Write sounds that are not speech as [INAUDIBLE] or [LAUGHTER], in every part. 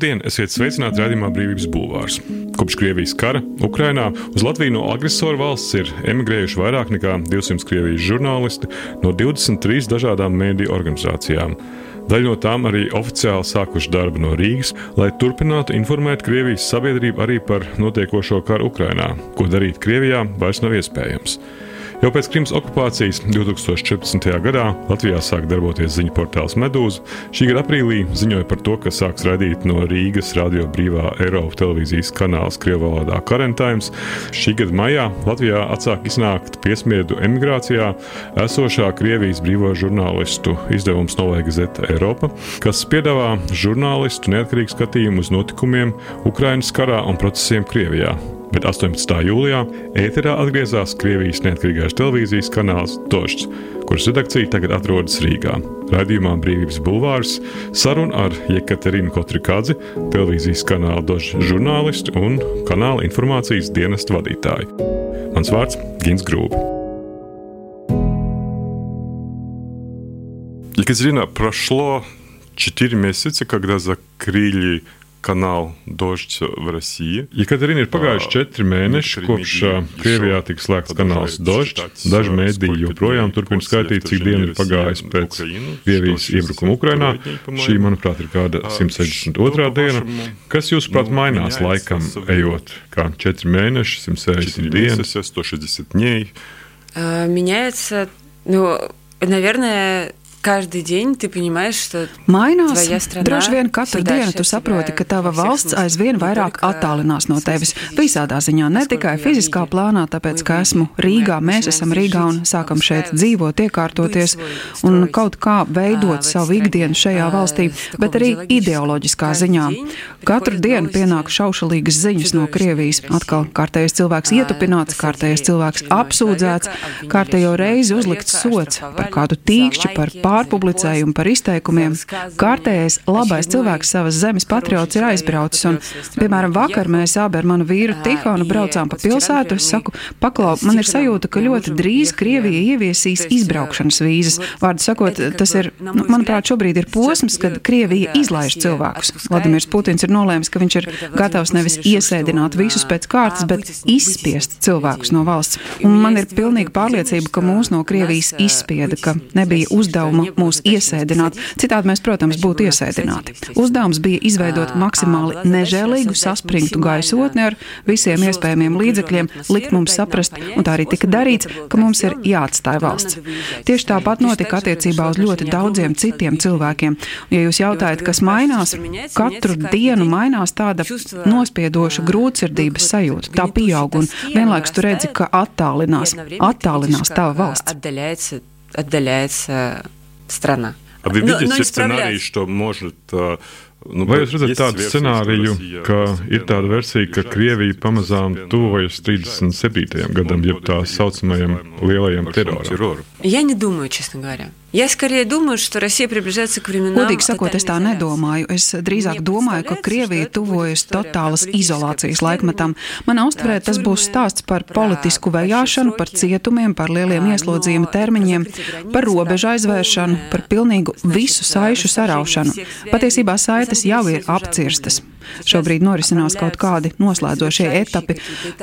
Labdien, esiet sveicināti redzamā brīvības bulvārs. Kopš Krievijas kara Ukrainā uz Latviju no agresoru valsts ir emigrējuši vairāk nekā 200 Krievijas žurnālisti no 23 dažādām mēdīju organizācijām. Daļa no tām arī oficiāli sākuši darbu no Rīgas, lai turpinātu informēt Krievijas sabiedrību arī par notiekošo karu Ukrainā. Ko darīt Krievijā vairs nav iespējams. Jau pēc Krimas okupācijas 2014. gadā Latvijā sāk darboties ziņu portāls Medūza. Šī gada aprīlī ziņoja par to, ka sāks raidīt no Rīgas radio brīvā Eiropas televīzijas kanāls Krievijas valodā Karantīns. Šī gada maijā Latvijā atsāk iznākt piesmiedu emigrācijā esošā Krievijas brīvā žurnālistu izdevums Novaya Gazeta Eiropa, kas piedāvā žurnālistu neatkarīgu skatījumu uz notikumiem Ukraiņas karā un procesiem Krievijā bet 18. jūlijā ēterā atgriezās Krievijas neatkarīgās televīzijas kanāls Dožs, kuras redakcija tagad atrodas Rīgā. Radījumā Brīvības bulvārs saruna ar Jekaterinu Kotrikādzi, televīzijas kanāla Dožs žurnālistu un kanāla informācijas dienestu vadītāju. Mans vārds Gins Grūbi. Екатерина, прошло 4 месяца, когда закрыли kanālu Dožs в России. Jekaterina ir pagājuši četri mēneši, kopš Krievijā tika slēgts kanāls Dožs. Daži mēdīji joprojām turpina skaitīt, cik dienu ir pagājis pēc Krievijas iebrukuma Ukrainā. Šī, manuprāt, ir kāda 162. diena. Kas, jūsuprāt, mainās laikam, ejot kā četri mēneši, 160 dienas? 160 дней. Меняется, ну, наверное, Каждый день ты понимаешь, что Mainās. Droši vien katru dienu tu saproti, ka tava valsts aizvien vairāk attālinās no tevis. Visādā ziņā, ne tikai fiziskā plānā, tāpēc, ka esmu Rīgā, mēs esam Rīgā un sākam šeit dzīvot, iekārtoties un kaut kā veidot savu ikdienu šajā valstī, bet arī ideoloģiskā ziņā. Katru dienu pienāk šaušalīgas ziņas no Krievijas. Atkal kārtējais cilvēks ietupināts, kārtējais cilvēks apsūdzēts, kārtējo reizi uzlikts sots par kādu tīkšķi, par pārējumu pārpublicējumu par izteikumiem. Kārtējais labais cilvēks savas zemes patriots ir aizbraucis. Un, piemēram, vakar mēs abi ar manu vīru Tihonu braucām pa pilsētu. Es saku, paklau, man ir sajūta, ka ļoti drīz Krievija ieviesīs izbraukšanas vīzas. Vārdu sakot, tas ir, nu, manuprāt, šobrīd ir posms, kad Krievija izlaiž cilvēkus. Vladimirs Putins ir nolēmis, ka viņš ir gatavs nevis iesēdināt visus pēc kārtas, bet izspiest cilvēkus no valsts. Un man ir pilnīga pārliecība, ka mūs no Krievijas izspieda, ka nebija uzdevuma uzdevuma mūs iesēdināt. Citādi mēs, protams, būtu iesēdināti. Uzdevums bija izveidot maksimāli nežēlīgu, saspringtu gaisotni ar visiem iespējamiem līdzekļiem, likt mums saprast, un tā arī tika darīts, ka mums ir jāatstāj valsts. Tieši tāpat notika attiecībā uz ļoti daudziem citiem cilvēkiem. Ja jūs jautājat, kas mainās, katru dienu mainās tāda nospiedoša grūtsirdības sajūta. Tā pieaug un vienlaikus tu redzi, ka attālinās, attālinās tava valsts Отдаляется страна. А вы видите но, но сценарий, что может Nu, Vai jūs redzat tādu scenāriju, ka ir tāda versija, ka Krievija pamazām tuvojas 37. gadam, jeb tā saucamajam lielajam teroram? Я не думаю, честно говоря. Я скорее думаю, что Россия приближается к временам. Godīgi sakot, es tā nedomāju. Es drīzāk domāju, ka Krievija tuvojas totālas izolācijas laikmetam. Manā uztverē tas būs stāsts par politisku vajāšanu, par cietumiem, par lieliem ieslodzījuma termiņiem, par robežu aizvēršanu, par pilnīgu visu saišu saraušanu. Patiesībā saites jau ir apcirstas. Šobrīd norisinās kaut kādi noslēdzošie etapi.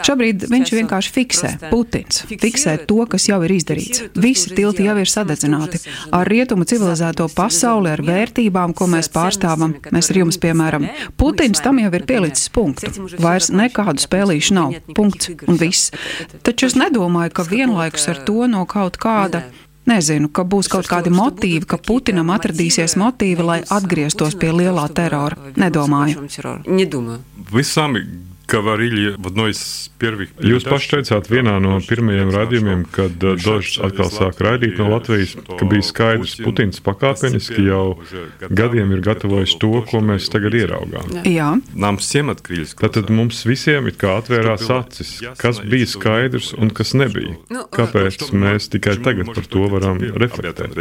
Šobrīd viņš vienkārši fiksē, Putins fiksē to, kas jau ir izdarīts. Visi tilti jau ir sadedzināti. Ar rietumu civilizēto pasauli, ar vērtībām, ko mēs pārstāvam, mēs ar jums, piemēram, Putins tam jau ir pielicis punktu. Vairs nekādu spēlīšu nav. Punkts un viss. Taču es nedomāju, ka vienlaikus ar to no kaut kāda Nezinu, ka būs kaut kādi motīvi, ka Putinam atradīsies motīvi, lai atgrieztos pie lielā terora. Nedomāju. Visam говорили в одной из первых передач. Jūs paši teicāt vienā no pirmajiem raidījumiem, kad Dožs atkal sāk raidīt no Latvijas, ka bija skaidrs, Putins pakāpeniski jau gadiem ir gatavojis to, ko mēs tagad ieraugām. Jā. Tātad mums visiem it kā atvērās acis, kas bija skaidrs un kas nebija. Kāpēc mēs tikai tagad par to varam reflektēt?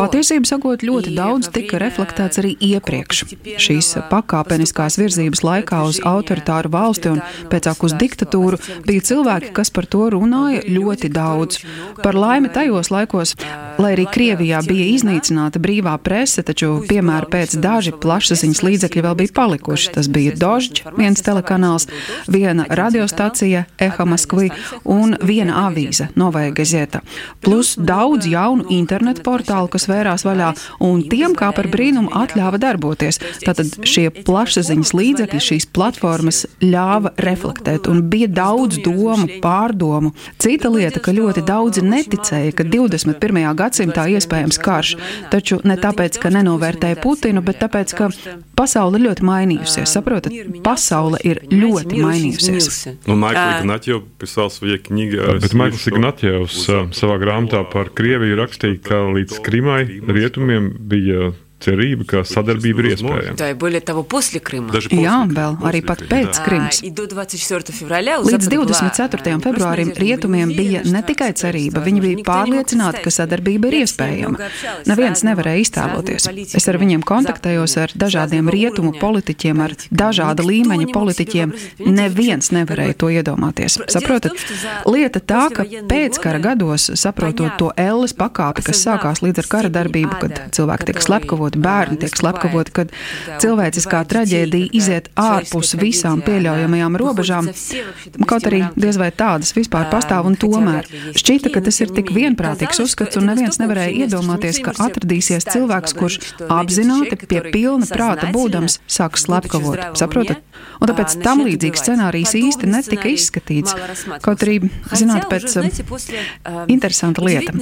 Patiesībā sakot, ļoti daudz tika reflektēts arī iepriekš. Šīs pakāpeniskās politiskās virzības laikā uz autoritāru valsti un pēcāk uz diktatūru, bija cilvēki, kas par to runāja ļoti daudz. Par laimi tajos laikos, lai arī Krievijā bija iznīcināta brīvā prese, taču, piemēram, pēc daži plašsaziņas līdzekļi vēl bija palikuši. Tas bija Dožģ, viens telekanāls, viena radiostacija Eha Maskvi un viena avīze Novaja Gazeta. Plus daudz jaunu internetu portālu, kas vērās vaļā, un tiem kā par brīnumu atļāva darboties. Tātad šie plašsaziņas plašsaziņas līdzekļi, šīs platformas ļāva reflektēt, un bija daudz domu, pārdomu. Cita lieta, ka ļoti daudzi neticēja, ka 21. gadsimtā iespējams karš, taču ne tāpēc, ka nenovērtēja Putinu, bet tāpēc, ka pasaule ļoti mainījusies. Saprotat, pasaule ir ļoti mainījusies. Nu, Maikls Ignatjevs pisal svoje knjige. Bet Maikls Ignatjevs um, savā grāmatā par Krieviju rakstīja, ka līdz Krimai rietumiem bija cerība, ka sadarbība ir iespējama. Jā, vēl arī pat pēc Krimas. Līdz 24. februārim rietumiem bija ne tikai cerība, viņi bija pārliecināti, ka sadarbība ir iespējama. Neviens nevarēja iztēloties. Es ar viņiem kontaktējos ar dažādiem rietumu politiķiem, ar dažāda līmeņa politiķiem. Neviens nevarēja to iedomāties. Saprotat? Lieta tā, ka pēckara gados, saprotot to elles pakāpi, kas sākās līdz ar kara darbību, kad cilvēki tiek slepkavoti, slepkavoti, bērni tiek slepkavoti, kad cilvēciskā traģēdija iziet ārpus visām pieļaujamajām robežām. Kaut arī diez vai tādas vispār pastāv, un tomēr šķita, ka tas ir tik vienprātīgs uzskats, un neviens nevarēja iedomāties, ka atradīsies cilvēks, kurš apzināti pie pilna prāta būdams sāks slepkavot. Saprotat? Un tāpēc tam līdzīgs scenārijs īsti netika izskatīts. Kaut arī, zināt, pēc interesanta lieta.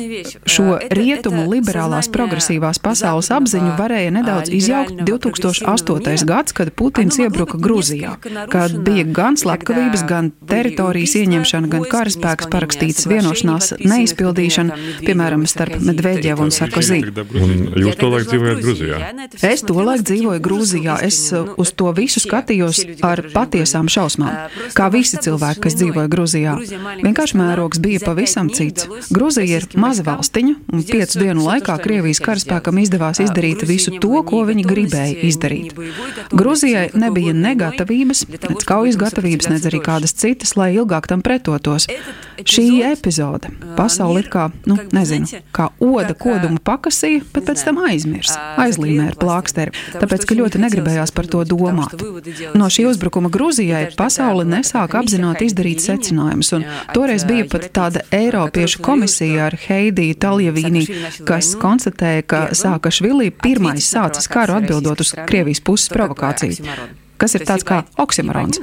Šo rietumu liberālās progresīvās pasaules apziņu varēja nedaudz izjaukt 2008. gads, kad Putins iebruka Grūzijā, kad bija gan slepkavības, gan teritorijas ieņemšana, gan karaspēks parakstītas vienošanās neizpildīšana, piemēram, starp Medveģevu un Sarkozī. Un jūs to laik dzīvojat Grūzijā? Es to laik dzīvoju Grūzijā. Es uz to visu skatījos ar patiesām šausmām. Kā visi cilvēki, kas dzīvoja Grūzijā. Vienkārši mērogs bija pavisam cits. Grūzija ir maza valstiņa, un piecu dienu laikā Krievijas karaspēkam izdevās izdarīt visu to, ko viņi gribēja izdarīt. Grūzijai nebija negatavības, nec kaujas gatavības, nec arī kādas citas, lai ilgāk tam pretotos. Šī epizode pasauli ir kā, nu, nezinu, kā oda kodumu pakasīja, bet pēc tam aizmirs, aizlīmē ar plāksteri, tāpēc, ka ļoti negribējās par to domāt. No šī uzbrukuma Grūzijai pasaule nesāka apzināti izdarīt secinājumus, un toreiz bija pat tāda Eiropiešu komisija ar Heidiju Taljavīnī, kas konstatēja, ka Sākašvili pirmais sācis karu atbildot uz Krievijas puses provokāciju kas ir tāds kā oksimorons.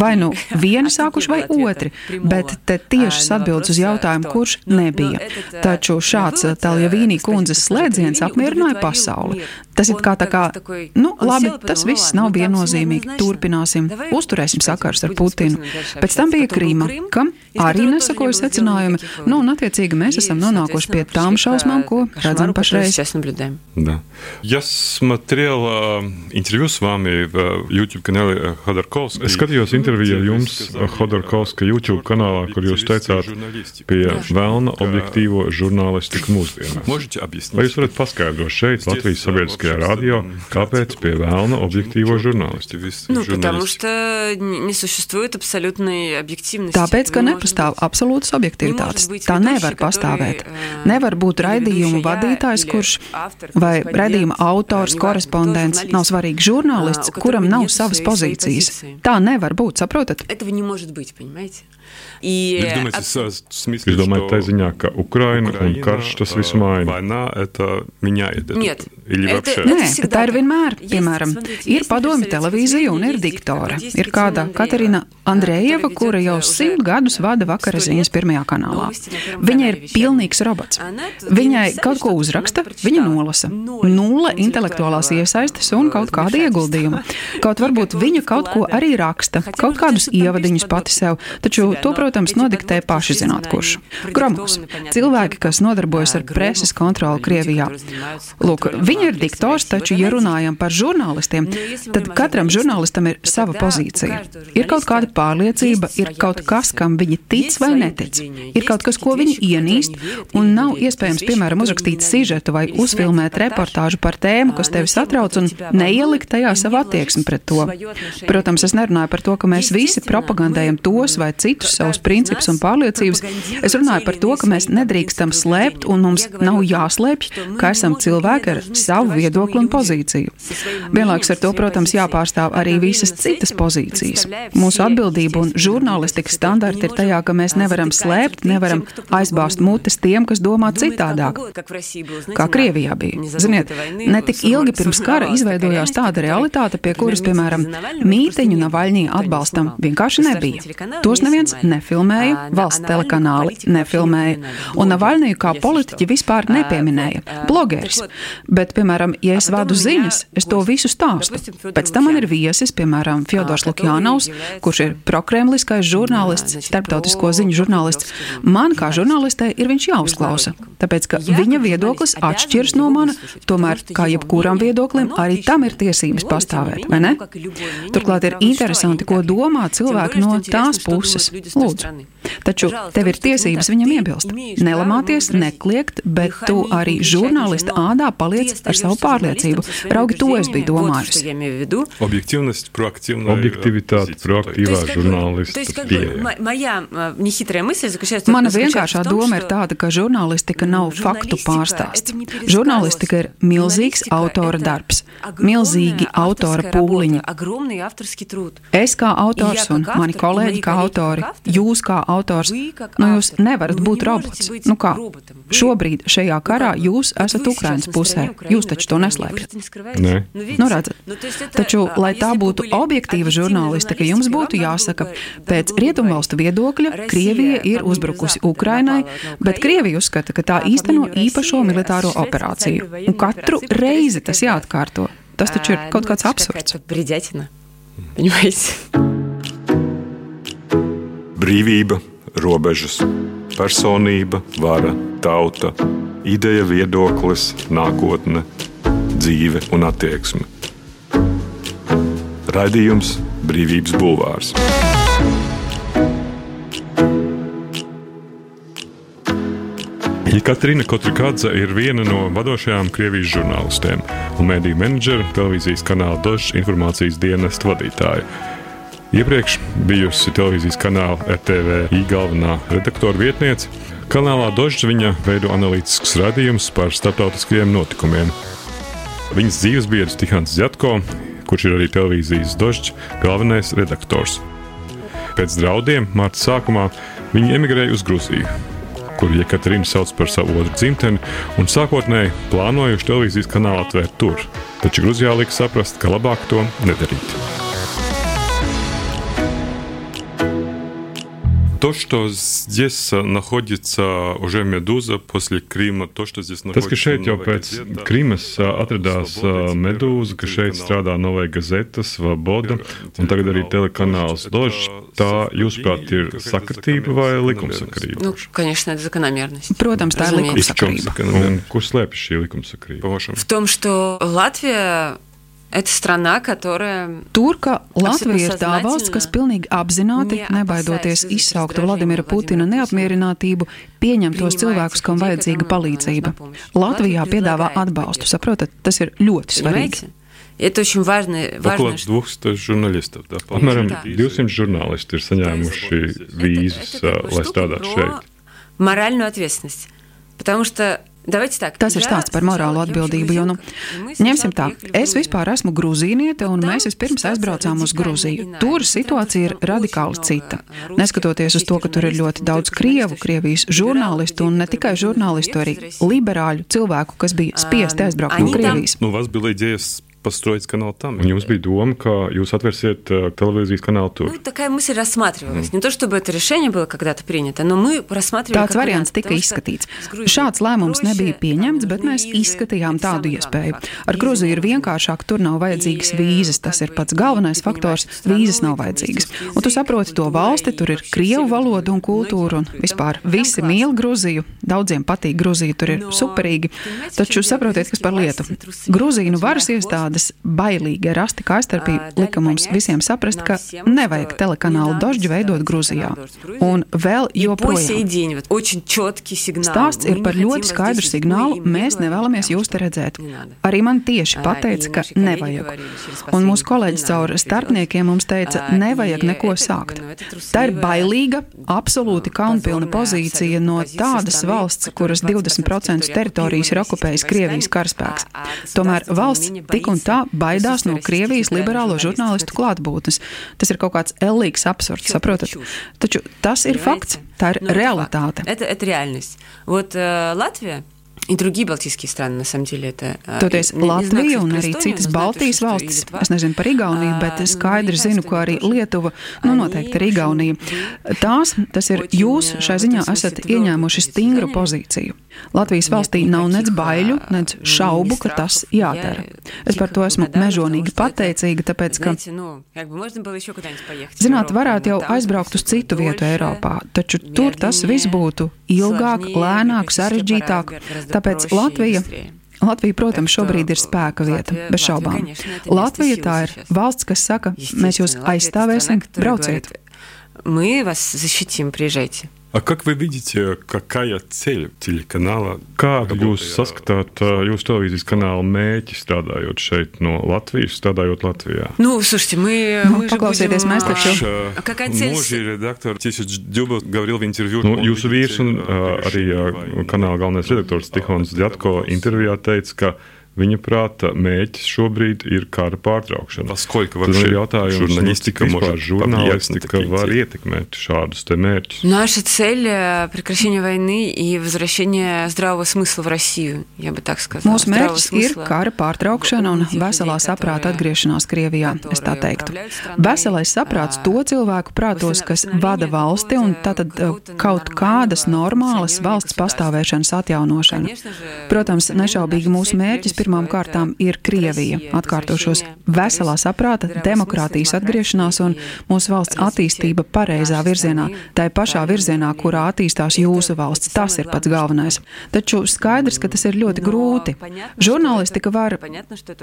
Vai nu [LAUGHS] vieni sākuši vai otri, bet te tiešas atbildes uz jautājumu, kurš nebija. Taču šāds Taljavīnī kundzes slēdziens apmierināja pasauli. Tas ir kā tā kā, nu, labi, tas viss nav viennozīmīgi. Turpināsim, uzturēsim sakars ar Putinu. Pēc tam bija Krīma, kam arī nesakoja secinājumi. Nu, un attiecīgi mēs esam nonākuši pie tām šausmām, ko redzam pašreiz. Да. Я смотрел интервью с вами в YouTube-канале Ходорковска. Es skatījos interviju ar jums Hodorkovska YouTube kanālā, kur jūs teicāt pie vēlna objektīvo žurnālistiku mūsdienās. Vai jūs varat paskaidrot šeit Latvijas sabiedriskajā Латвийское радио, kāpēc pie vēlna objektīvo žurnālistu? Nu, потому что не существует абсолютной объективности. Tāpēc, ka nepastāv absolūtas objektivitātes. Tā nevar pastāvēt. Nevar būt raidījumu vadītājs, kurš vai raidījuma autors, korespondents, nav svarīgi žurnālists, kuram nav savas pozīcijas. Tā nevar būt, saprotat? Этого не может быть, понимаете? И Jūs domājat, от... смысле, Jūs domājat tā ziņā, ka Ukraina, Ukraina un karš tas visu maina? Война это меняет. Нет. Или это, вообще? Nē, tā ir vienmēr. Piemēram, ir padomi televīzija un ir diktora. Ir kāda Katerina Andrejeva, kura jau simt gadus vada vakara ziņas pirmajā kanālā. Viņa ir pilnīgs robots. Viņai kaut ko uzraksta, viņa nolasa. Nulle intelektuālās iesaistes un kaut kāda ieguldījuma. [LAUGHS] Kaut varbūt viņa kaut ko arī raksta, kaut kādus ievadiņus pati sev, taču to, protams, nodiktē paši zināt, kurš. Gromovs - cilvēki, kas nodarbojas ar preses kontroli Krievijā. Lūk, Viņa ir diktors, taču, ja runājam par žurnālistiem, tad katram žurnālistam ir sava pozīcija. Ir kaut kāda pārliecība, ir kaut kas, kam viņi tic vai netic. Ir kaut kas, ko viņi ienīst, un nav iespējams, piemēram, uzrakstīt sižetu vai uzfilmēt reportāžu par tēmu, kas tevi satrauc, un neielikt tajā savu attieksmi pret to. Protams, es nerunāju par to, ka mēs visi propagandējam tos vai citus savus principus un pārliecības. Es runāju par to, ka mēs nedrīkstam slēpt, un mums nav jāslēpj, ka esam cilvēki ar savu viedokli un pozīciju. Vienlaikus ar to, protams, jāpārstāv arī visas citas pozīcijas. Mūsu atbildība un žurnālistikas standarti ir tajā, ka mēs nevaram slēpt, nevaram aizbāzt mutes tiem, kas domā citādāk. Kā Krievijā bija. Ziniet, ne tik ilgi pirms kara izveidojās tāda realitāte, pie kuras, piemēram, mītiņu Navaļņī atbalstam vienkārši nebija. Tos neviens nefilmēja, valsts telekanāli nefilmēja, un Navaļņiju kā politiķi vispār nepieminēja. Blogeris. Bet, piemēram, ja es vadu ziņas, es to visu stāstu. Pēc tam man ir viesis, piemēram, Fjodors Lukjānaus, kurš ir prokremliskais žurnālists, starptautisko ziņu žurnālists. Man kā žurnālistē ir viņš jāuzklausa, tāpēc, ka viņa viedoklis atšķiras no mana, tomēr, kā jebkuram viedoklim, arī tam ir tiesības pastāvēt, vai ne? Turklāt ir interesanti, ko domā cilvēki no tās puses. Lūdzu. Taču tev ir tiesības viņam iebilst. Nelamāties, nekliegt, bet tu arī žurnālista ādā paliec ar savu pārliecību. Raugi, to es biju domājusi. Objektivitāte, proaktīvā žurnālista pieeja. Mana vienkāršā doma ir tāda, ka žurnālistika nav faktu pārstāsts. Žurnālistika ir milzīgs autora darbs, milzīgi autora pūliņi. Es kā autors un mani kolēģi kā autori, jūs kā autors, nu jūs nevarat būt robots. Nu kā? Šobrīd šajā karā jūs esat Ukrainas pusē. Jūs taču to neslēpjat. Nē. Nu, redzat. Taču, lai tā būtu objektīva žurnālistika, jums būtu jāsaka, pēc rietumvalstu viedokļa Krievija ir uzbrukusi Ukrainai, bet Krievija uzskata, ka tā īsteno īpašo militāro operāciju. Un katru reizi tas jāatkārto. Tas taču ir kaut kāds absurds. Brīvība, robežas, personība, vara, tauta, ideja, viedoklis, nākotne, dzīve un attieksme. Raidījums Brīvības Bulvārs. Katrīna Kotrikādze ir viena no vadošajām Krievijas žurnālistēm un mēdīju menedžera televīzijas kanāla Dožs informācijas dienesta vadītāja. Iepriekš bijusi televīzijas kanāla RTV galvenā redaktora vietniece. Kanālā Dožs viņa veido analītiskus radījumus par starptautiskajiem notikumiem. Viņas dzīves biedrs Tihants Zjatko, kurš ir arī televīzijas Dožs galvenais redaktors. Pēc draudiem marta sākumā viņi emigrēja uz Grūziju, kuru Jekaterina sauc par savu otru dzimteni, un sākotnēji plānojuši televīzijas kanālu atvērt tur. Taču Grūzijā lika saprast, ka labāk to nedarīt. То, что здесь находится уже Медуза после Крыма, то, что здесь находится... Tas, ka šeit jau pēc Krimas atradās Medūza, ka šeit strādā Novая Gazeta, Svoboda un tagad arī telekanāls Dožs, tā, jūsuprāt, ir sakritība vai likumsakarība? Nu, конечно, это закономерность. Protams, tā ir likumsakarība. Un kur slēpjas šī likumsakarība? В том, что Латвия Это страна, которая... Tur, ka Latvija ir tā valsts, kas pilnīgi apzināti, nebaidoties izsaukt Vladimira Putina neapmierinātību, pieņem tos cilvēkus, kam vajadzīga palīdzība. Latvijā piedāvā atbalstu, saprotat, tas ir ļoti svarīgi. Это очень важно. Около 200 журналистов. Да, Apmēram 200 žurnālisti ir saņēmuši vīzas, lai strādātu šeit. Моральную ответственность. Потому что Tas ir stāsts par morālo atbildību, jo, nu, ņemsim tā, es vispār esmu grūzīniete, un mēs vispirms aizbraucām uz Grūziju. Tur situācija ir radikāli cita. Neskatoties uz to, ka tur ir ļoti daudz krievu, krievijas žurnālistu, un ne tikai žurnālistu, arī liberāļu cilvēku, kas bija spiesti aizbraukt no Krievijas. Nu, построить канал там. Un jums bija doma, ka jūs atvērsiet uh, televīzijas kanālu tur? Nu, такая мысль рассматривалась. Mm. Не то, чтобы это решение было когда-то принято, но мы рассматривали Tāds variants tika izskatīts. Šāds lēmums nebija pieņemts, bet mēs izskatījām tādu iespēju. Ar Gruziju ir vienkāršāk, tur nav vajadzīgas vīzas. Tas ir pats galvenais faktors. Vīzas nav vajadzīgas. Un tu saproti to valsti, tur ir krievu valoda un kultūra, un vispār visi mīl Gruziju. Daudziem patīk Gruzija, tur ir superīgi. Taču saprotiet, kas par lietu. Grūzīnu varas iestādes bailīgi ar asti kaistarpību lika mums visiem saprast, ka nevajag telekanālu Dožģi veidot Grūzijā. Un vēl joprojām. Stāsts ir par ļoti skaidru signālu, mēs nevēlamies jūs te redzēt. Arī man tieši pateica, ka nevajag. Un mūsu kolēģis caur starpniekiem mums teica, nevajag neko sākt. Tā ir bailīga, absolūti kaunpilna pozīcija no tādas valsts, kuras 20% teritorijas ir okupējis Krievijas karaspēks. Tomēr valsts tik un tā baidās no Krievijas liberālo žurnālistu klātbūtnes. Tas ir kaut kāds ellīgs absurds, saprotat? Taču tas ir fakts, tā ir realitāte. Это, это реальность. Вот э, Латвия И другие Балтийские страны, на самом деле, это... Toties Latvija un arī citas Baltijas valstis, es nezinu par Igauniju, bet es skaidri zinu, ka arī Lietuva, nu noteikti arī Igaunija. Tās, tas ir jūs šai ziņā esat ieņēmuši stingru pozīciju. Latvijas valstī nav nec baiļu, nec šaubu, ka tas jādara. Es par to esmu mežonīgi pateicīga, tāpēc, ka, zināt, varētu jau aizbraukt uz citu vietu Eiropā, taču tur tas viss būtu ilgāk, lēnāk, sarežģītāk. Tāpēc Latvija. Latvija, protams, šobrīd ir spēka vieta, bez šaubām. Latvija tā ir valsts, kas saka, mēs jūs aizstāvēsim, brauciet. Мы вас защитим, приезжайте. А как вы видите, какая цель телеканала? Kādu jūs saskatāt jūsu televīzijas канала mēķi strādājot šeit no Latvijas, strādājot Latvijā? Nu, слушайте, мы, nu, мы paklausieties, mēs taču... Какая цель? Mūžī redaktor Тисяч Дюба говорил в интервью. Nu, jūsu vīrs un uh, arī uh, kanāla galvenais redaktors Tihons Djatko intervijā teica, ka Viņa prāta mēķis šobrīd ir kara pārtraukšana. Tad ir jautājums, журналистика может журналистика var ietekмēt šādus te mērķus. Наша цель – прекращение войны и возвращение здравого смысла в Россию, я бы так сказала. Mūsu mērķis ir kara pārtraukšana un veselā saprāta atgriešanās Krievijā, es tā teiktu. Veselais saprāts to cilvēku prātos, kas vada valsti un tātad kaut kādas normālas valsts pastāvēšanas atjaunošana. Protams, nešaubīgi mūsu mērķis pirmām kārtām ir Krievija. Atkārtošos veselā saprāta, demokrātijas atgriešanās un mūsu valsts attīstība pareizā virzienā, tai pašā virzienā, kurā attīstās jūsu valsts. Tas ir pats galvenais. Taču skaidrs, ka tas ir ļoti grūti. Žurnālistika var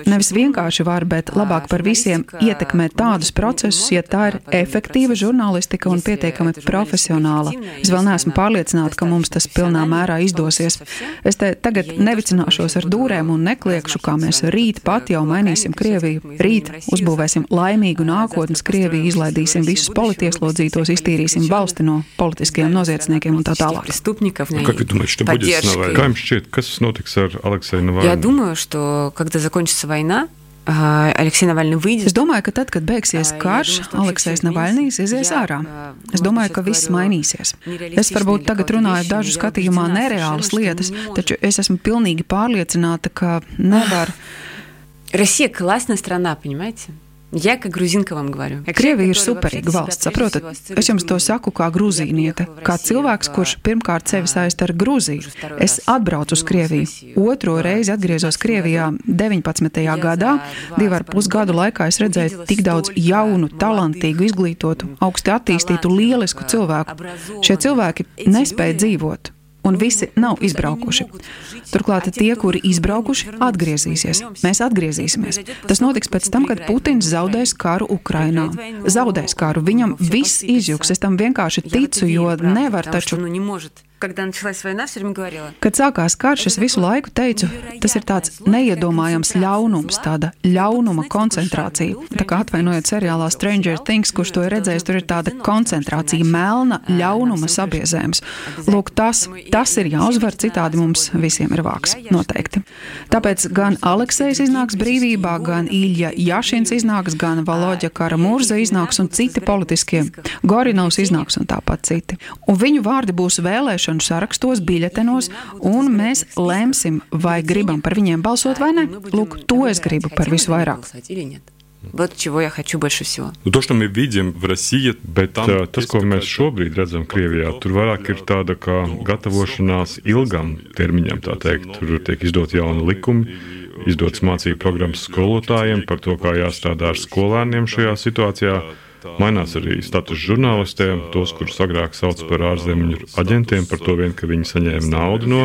nevis vienkārši var, bet labāk par visiem ietekmēt tādus procesus, ja tā ir efektīva žurnālistika un pietiekami profesionāla. Es vēl neesmu pārliecināta, ka mums tas pilnā mērā izdosies. Es te tagad nevicināšos ar dūrēm un neklīšu liekšu, kā mēs rīt pat jau mainīsim Krieviju. Rīt uzbūvēsim laimīgu nākotnes Krieviju, izlaidīsim visus politieslodzītos, iztīrīsim valsti no politiskiem noziedzniekiem un tā tālāk. Как вы думаете, что будет с Навальным? Kā jums šķiet, kas notiks ar Alekseju Навальным? Я думаю, что когда закончится война, Aleksija Navaļņa выйдет. Es domāju, ka tad, kad beigsies karš, Aleksis Navaļņīs izies ārā. Es domāju, ka viss mainīsies. Es varbūt tagad runāju dažu skatījumā nereālas lietas, taču es esmu pilnīgi pārliecināta, ka nevar. [SIGHS] Россия классная страна, понимаете? Я как грузинка вам говорю. Krievija ir superīga valsts, saprotat? Es jums to saku kā grūzīniete, kā cilvēks, kurš pirmkārt sevi saist ar Grūziju. Es atbraucu uz Krieviju. Otro reizi atgriezos Krievijā 19. gadā. Divu ar pus gadu laikā es redzēju tik daudz jaunu, talantīgu, izglītotu, augsti attīstītu, lielisku cilvēku. Šie cilvēki nespēja dzīvot un visi nav izbraukuši. Turklāt tie, kuri izbraukuši, atgriezīsies. Mēs atgriezīsimies. Tas notiks pēc tam, kad Putins zaudēs karu Ukrainā. Zaudēs karu, viņam viss izjūgs. Es tam vienkārši ticu, jo nevar taču. Kad sākās karš, es visu laiku teicu, tas ir tāds neiedomājams ļaunums, tāda ļaunuma koncentrācija. Tā kā atvainojiet seriālā Stranger Things, kurš to ir redzējis, tur ir tāda koncentrācija, melna ļaunuma sabiezējums. Lūk, tas, tas ir jāuzvar, citādi mums visiem ir vāks. Noteikti. Tāpēc gan Aleksējs iznāks brīvībā, gan Ilja Jašins iznāks, gan Valoģa Kara Mūrza iznāks un citi politiskie. Gorinovs iznāks un tāpat citi. Un viņu vārdi būs vēlēšana balsošanu sarakstos, biļetenos, un mēs lemsim, vai gribam par viņiem balsot vai ne. Lūk, to es gribu par visu vairāk. Вот чего я хочу больше всего. Nu, to, мы видим в России, bet tam, uh, tas, ko mēs šobrīd redzam Krievijā, tur vairāk ir tāda kā gatavošanās ilgam termiņam, tā teikt. Tur tiek izdot jauni likumi, izdotas mācību programmas skolotājiem par to, kā jāstrādā ar skolēniem šajā situācijā. Mainās arī status žurnālistiem, tos, kurus agrāk sauc par ārzemju aģentiem, par to vien, ka viņi saņēma naudu no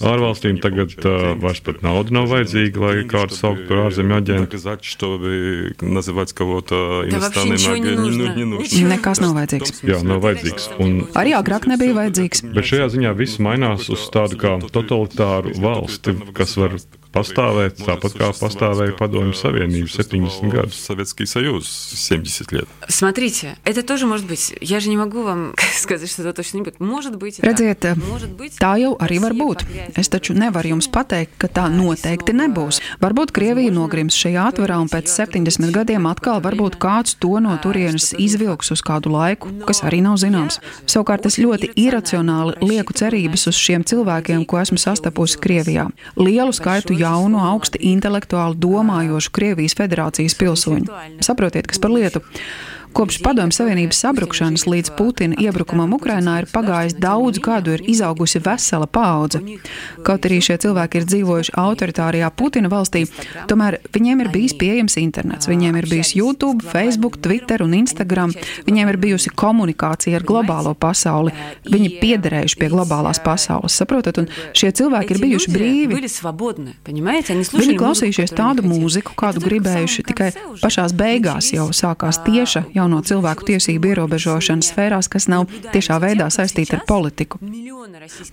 ārvalstīm. Tagad uh, vairs pat nauda nav vajadzīga, lai kādu saukt par ārzemju aģentu. Nekas nav vajadzīgs. Jā, nav vajadzīgs. Un, arī agrāk nebija vajadzīgs. Bet šajā ziņā viss mainās uz tādu kā totalitāru valsti, kas var pastāvēt tāpat kā pastāvēja Padomju Savienība 70 gadus. Советский Союз 70 лет. Смотрите, это тоже может быть. Я же не могу вам сказать, что это точно не будет. Может быть. Redziet, tā jau arī var būt. Es taču nevaru jums pateikt, ka tā noteikti nebūs. Varbūt Krievija nogrims šajā atvarā un pēc 70 gadiem atkal varbūt kāds to no turienes izvilks uz kādu laiku, kas arī nav zināms. Savukārt es ļoti iracionāli lieku cerības uz šiem cilvēkiem, ko esmu sastapusi Krievijā. Lielu skaitu jaunu, augsti intelektuāli domājošu Krievijas federācijas pilsoņu. Saprotiet, kas par lietu. Kopš Padomju Savienības sabrukšanas līdz Putina iebrukumam Ukrainā ir pagājis daudz gadu, ir izaugusi vesela paudze. Kaut arī šie cilvēki ir dzīvojuši autoritārijā Putina valstī, tomēr viņiem ir bijis pieejams internets, viņiem ir bijis YouTube, Facebook, Twitter un Instagram, viņiem ir bijusi komunikācija ar globālo pasauli, viņi piederējuši pie globālās pasaules, saprotat, un šie cilvēki ir bijuši brīvi. Viņi klausījušies tādu mūziku, kādu gribējuši, tikai pašās beigās jau sākās tieša jauno cilvēku tiesību ierobežošanas sfērās, kas nav tiešā veidā saistīta ar politiku.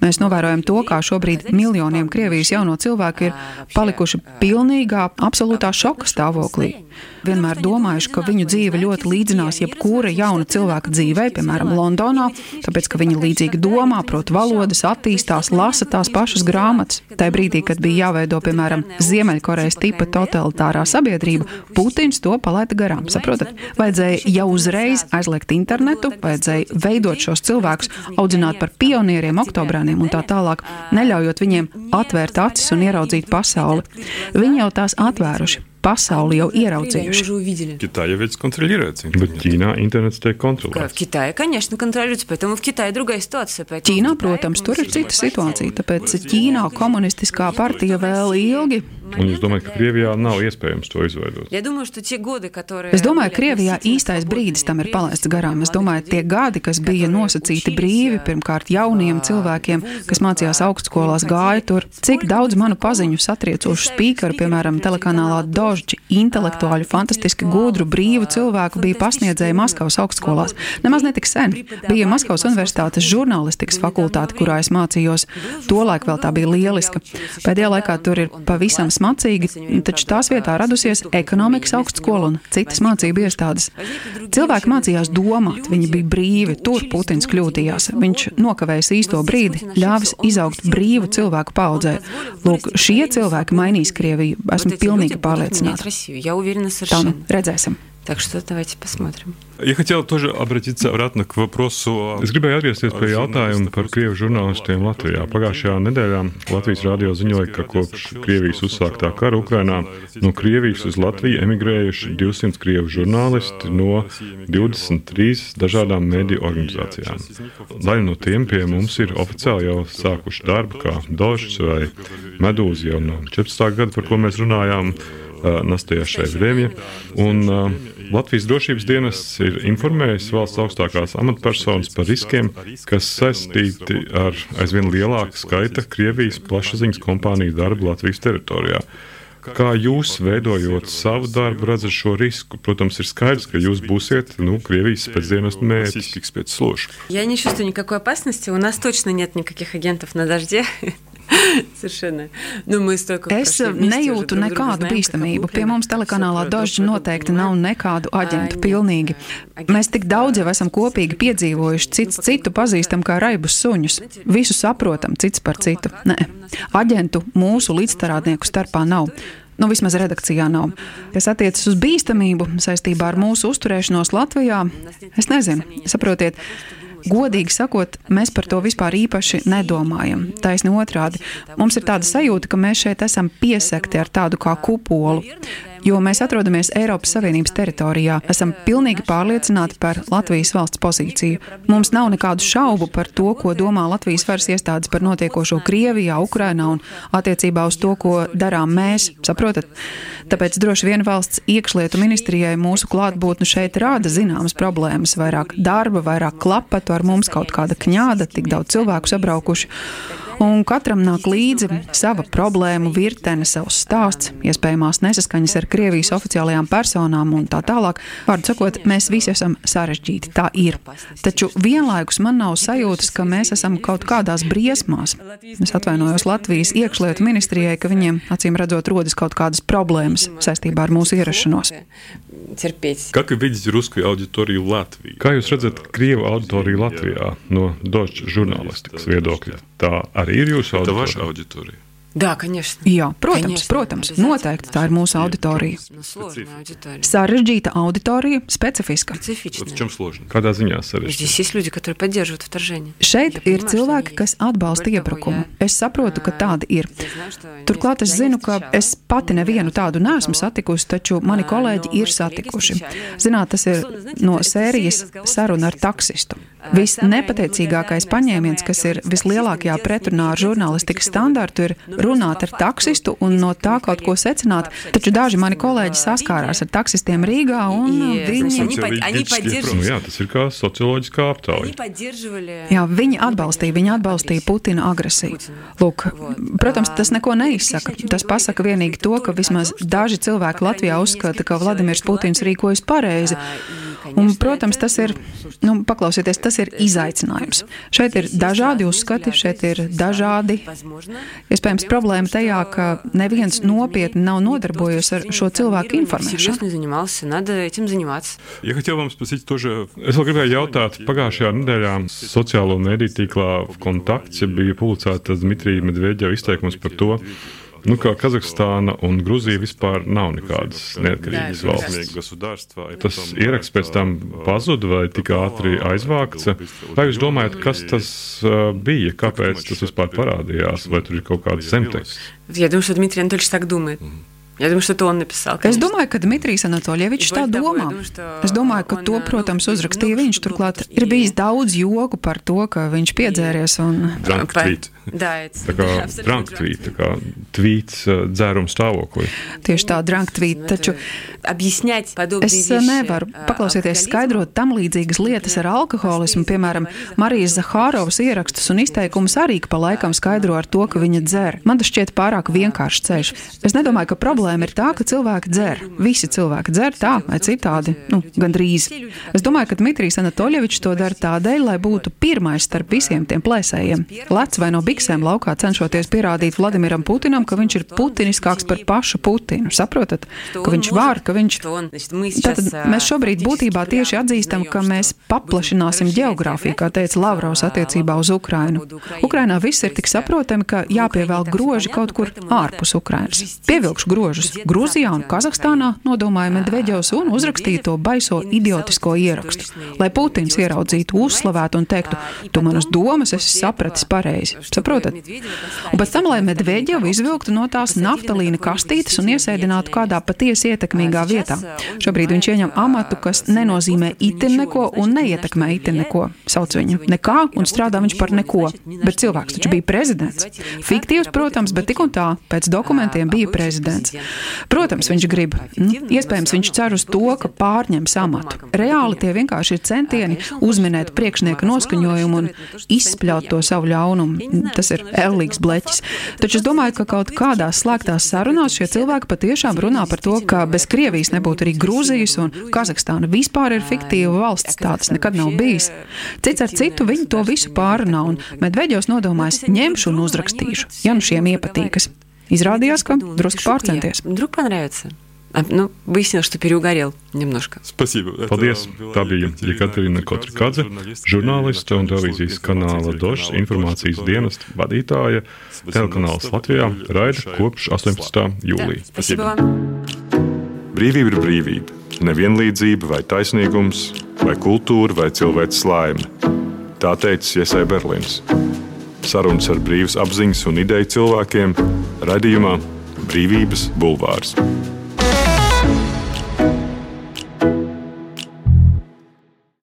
Mēs novērojam to, kā šobrīd miljoniem Krievijas jauno cilvēku ir palikuši pilnīgā, absolūtā šoka stāvoklī. Vienmēr domājuši, ka viņu dzīve ļoti līdzinās jebkura jauna cilvēka dzīvei, piemēram, Londonā, tāpēc, ka viņi līdzīgi domā, prot valodas, attīstās, lasa tās pašas grāmatas. Tajā brīdī, kad bija jāveido, piemēram, Ziemeļkorejas tipa totalitārā sabiedrība, Putins to palaida garām. Saprotat? Vajadzēja jau uzreiz aizliegt internetu, vajadzēja veidot šos cilvēkus, audzināt par pionieriem, oktobrāniem un tā tālāk, neļaujot viņiem atvērt acis un ieraudzīt pasauli. Viņi jau tās atvēruši pasauli jau ieraudzījuši. Китай ведь контролируется. Bet Ķīnā internets tiek kontrolēts. В Китае, конечно, контролируется, поэтому в Китае другая ситуация. Ķīnā, protams, tur ir cita situācija, tāpēc Ķīnā komunistiskā partija vēl ilgi Un jūs domājat, ka Krievijā nav iespējams to izveidot? Es domāju, ka Krievijā īstais brīdis tam ir palaists garām. Es domāju, tie gadi, kas bija nosacīti brīvi, pirmkārt jauniem cilvēkiem, kas mācījās augstskolās, gāja tur. Cik daudz manu paziņu satriecošu spīkeru, piemēram, telekanālā Dožģi, intelektuāļu, fantastiski gudru, brīvu cilvēku bija pasniedzēji Maskavas augstskolās. Nemaz netik sen. Bija Maskavas Universitātes žurnālistikas fakultāte, kurā es mācījos. Tolaik vēl tā bija lieliska. Pēdējā laikā tur ir pavisam smacīgi, taču tās vietā radusies ekonomikas augstskola un citas mācību iestādes. Cilvēki mācījās domāt, viņi bija brīvi, tur Putins kļūdījās. Viņš nokavējis īsto brīdi, ļāvis izaugt brīvu cilvēku paudzē. Lūk, šie cilvēki mainīs Krieviju. Esmu pilnīgi pārliecināta. Tā nu redzēsim. Так что давайте посмотрим. Я хотел тоже обратиться обратно к вопросу. Es gribēju atgriezties pie jautājuma par krievu žurnālistiem Latvijā. Pagājušajā nedēļā Latvijas radio ziņoja, ka kopš Krievijas uzsāktā kara Ukrainā no Krievijas uz Latviju emigrējuši 200 krievu žurnālisti no 23 dažādām mediju organizācijām. Daļa no tiem pie mums ir oficiāli jau sākuši darbu, kā Dožs vai Medūza jau no 14. gada, par ko mēs runājām. настоящее время. Un uh, Latvijas drošības dienests ir informējis valsts augstākās amatpersonas par riskiem, kas saistīti ar aizvien lielāku skaita Krievijas plašsaziņas kompāniju darbu Latvijas teritorijā. Kā jūs, veidojot savu darbu, redzat šo risku? Protams, ir skaidrs, ka jūs būsiet nu, Krievijas спецдienestu mērķis. Я не чувствую никакой опасности. У нас точно нет никаких агентов на дожде. [LAUGHS] Nu, es nejūtu nekādu bīstamību. Pie mums telekanālā daži noteikti nav nekādu aģentu. Pilnīgi. Mēs tik daudz jau esam kopīgi piedzīvojuši, cits citu pazīstam kā raibus suņus. Visu saprotam, cits par citu. Nē, aģentu mūsu līdzstrādnieku starpā nav. Nu, vismaz redakcijā nav. Kas attiecas uz bīstamību saistībā ar mūsu uzturēšanos Latvijā, es nezinu. Saprotiet, godīgi sakot, mēs par to vispār īpaši nedomājam. Taisni otrādi. Mums ir tāda sajūta, ka mēs šeit esam piesakti ar tādu kā kupolu jo mēs atrodamies Eiropas Savienības teritorijā. Esam pilnīgi pārliecināti par Latvijas valsts pozīciju. Mums nav nekādu šaubu par to, ko domā Latvijas varas iestādes par notiekošo Krievijā, Ukrainā un attiecībā uz to, ko darām mēs. Saprotat? Tāpēc droši vien valsts iekšlietu ministrijai mūsu klātbūtne šeit rāda zināmas problēmas. Vairāk darba, vairāk klapatu ar mums kaut kāda kņāda, tik daudz cilvēku sabraukuši un katram nāk līdzi sava problēmu virtene, savs stāsts, iespējamās nesaskaņas ar Krievijas oficiālajām personām un tā tālāk. Vārdu sakot, mēs visi esam sarežģīti. Tā ir. Taču vienlaikus man nav sajūtas, ka mēs esam kaut kādās briesmās. Es atvainojos Latvijas iekšlietu ministrijai, ka viņiem acīm redzot rodas kaut kādas problēmas saistībā ar mūsu ierašanos. Kā jūs redzat krievu auditoriju Latvijā no Dožģa žurnālistikas viedokļa? Tā arī ir jūsu auditorija. Да, конечно. Jā, protams, конечно, protams noteikti tā ir mūsu auditorija. Sarežģīta auditorija, specifiska. Kādā ziņā sarežģīta? Šeit ir cilvēki, kas atbalsta iebrukumu. Es saprotu, ka tādi ir. Turklāt es zinu, ka es pati nevienu tādu neesmu satikusi, taču mani kolēģi ir satikuši. Zināt, tas ir no sērijas saruna ar taksistu. Visnepateicīgākais paņēmiens, kas ir vislielākajā pretrunā ar žurnālistikas standārtu, ir runāt ar taksistu un no tā kaut ko secināt. Taču daži mani kolēģi saskārās ar taksistiem Rīgā, un viņi. Nu, jā, tas ir kā socioloģiskā aptauja. Jā, viņi atbalstīja, viņi atbalstīja Putina agresiju. Lūk, protams, tas neko neizsaka. Tas pasaka vienīgi to, ka vismaz daži cilvēki Latvijā uzskata, ka Vladimirs Putins rīkojas pareizi. Un, protams, tas ir, nu, paklausieties, tas ir izaicinājums. Šeit ir dažādi uzskati, šeit ir dažādi. Iespējams, problēma tajā, ka neviens nopietni nav nodarbojies ar šo cilvēku informēšanu. Ja хотел вам спросить тоже, es vēl gribēju jautāt, pagājušajā nedēļā sociālo mediju tīklā kontakts bija publicēts Dmitrija Medveģeva izteikums par to, Nu, kā Kazahstāna un Grūzija vispār nav nekādas neatkarīgas valsts. Tas ieraksts pēc tam pazuda vai tik ātri aizvākts. Vai jūs domājat, kas tas bija, kāpēc tas vispār parādījās, vai tur ir kaut kāds zemteksts? Я думаю, что Дмитрий Анатольевич так думает. Я думаю, что это он написал. Конечно. Es domāju, ka Dmitrijs Anatolievičs tā domā. Es domāju, ka to, protams, uzrakstīja viņš. Turklāt ir bijis daudz joku par to, ka viņš piedzēries un. Drunk tweet. Tā kā drunk tweet, tā kā tvīts dzēruma stāvoklī. Tieši tā, drunk tweet. Taču es nevaru paklausieties skaidrot tam līdzīgas lietas ar alkoholismu. Piemēram, Marijas Zahārovas ierakstus un izteikumus arī pa laikam skaidro ar to, ka viņa dzer. Man tas šķiet pārāk vienkāršs ceļš. Es nedomāju, ka problēma problēma ir tā, ka cilvēki dzer. Visi cilvēki dzer tā vai citādi, nu, gandrīz. Es domāju, ka Dmitrijs Anatolievičs to dara tādēļ, lai būtu pirmais starp visiem tiem plēsējiem. Lec vai no biksēm laukā cenšoties pierādīt Vladimiram Putinam, ka viņš ir putiniskāks par pašu Putinu. Saprotat? Ka viņš var, ka viņš. Tātad mēs šobrīd būtībā tieši atzīstam, ka mēs paplašināsim geogrāfiju, kā teica Lavrovs attiecībā uz Ukrainu. Ukrainā viss ir tik saprotami, ka jāpievēl groži kaut kur ārpus Ukrainas. Pievilkšu grožus robežas Grūzijā un Kazahstānā, nodomāja Medveģevs un uzrakstīja to baiso idiotisko ierakstu, lai Putins ieraudzītu, uzslavētu un teiktu, tu manas domas esi sapratis pareizi. Saprotat? Un pēc tam, lai Medveģevu izvilktu no tās naftalīna kastītes un iesēdinātu kādā patiesi ietekmīgā vietā. Šobrīd viņš ieņem amatu, kas nenozīmē itin neko un neietekmē itin neko. Sauc viņu nekā un strādā viņš par neko. Bet cilvēks taču bija prezidents. Fiktīvs, protams, bet tik un tā, pēc dokumentiem bija prezidents. Protams, viņš grib. Nu, iespējams, viņš cer uz to, ka pārņems amatu. Reāli tie vienkārši ir centieni uzminēt priekšnieka noskaņojumu un izspļaut to savu ļaunumu. Tas ir ellīgs bleķis. Taču es domāju, ka kaut kādās slēgtās sarunās šie cilvēki patiešām runā par to, ka bez Krievijas nebūtu arī Grūzijas un Kazahstāna vispār ir fiktīva valsts. Tā tas nekad nav bijis. Cits ar citu viņi to visu pārunā un Medveģos nodomājis ņemšu un uzrakstīšu, ja nu šiem iepatīkas. Izrādījās, ka drusku pārcenties. Вдруг понравится. Ну, выяснилось, что переугорел немножко. Спасибо. Paldies. Tā bija Jekaterina Kotrikadze, žurnāliste un televīzijas kanāla Dožas informācijas dienesta vadītāja. Telekanāls Latvijā raida kopš 18. jūlija. Brīvība ir brīvība. Nevienlīdzība vai taisnīgums, vai kultūra vai cilvēks laime. Tā teica Iesai Berlīns. Sarunas ar brīvas apziņas un ideju cilvēkiem radījumā Brīvības bulvārs.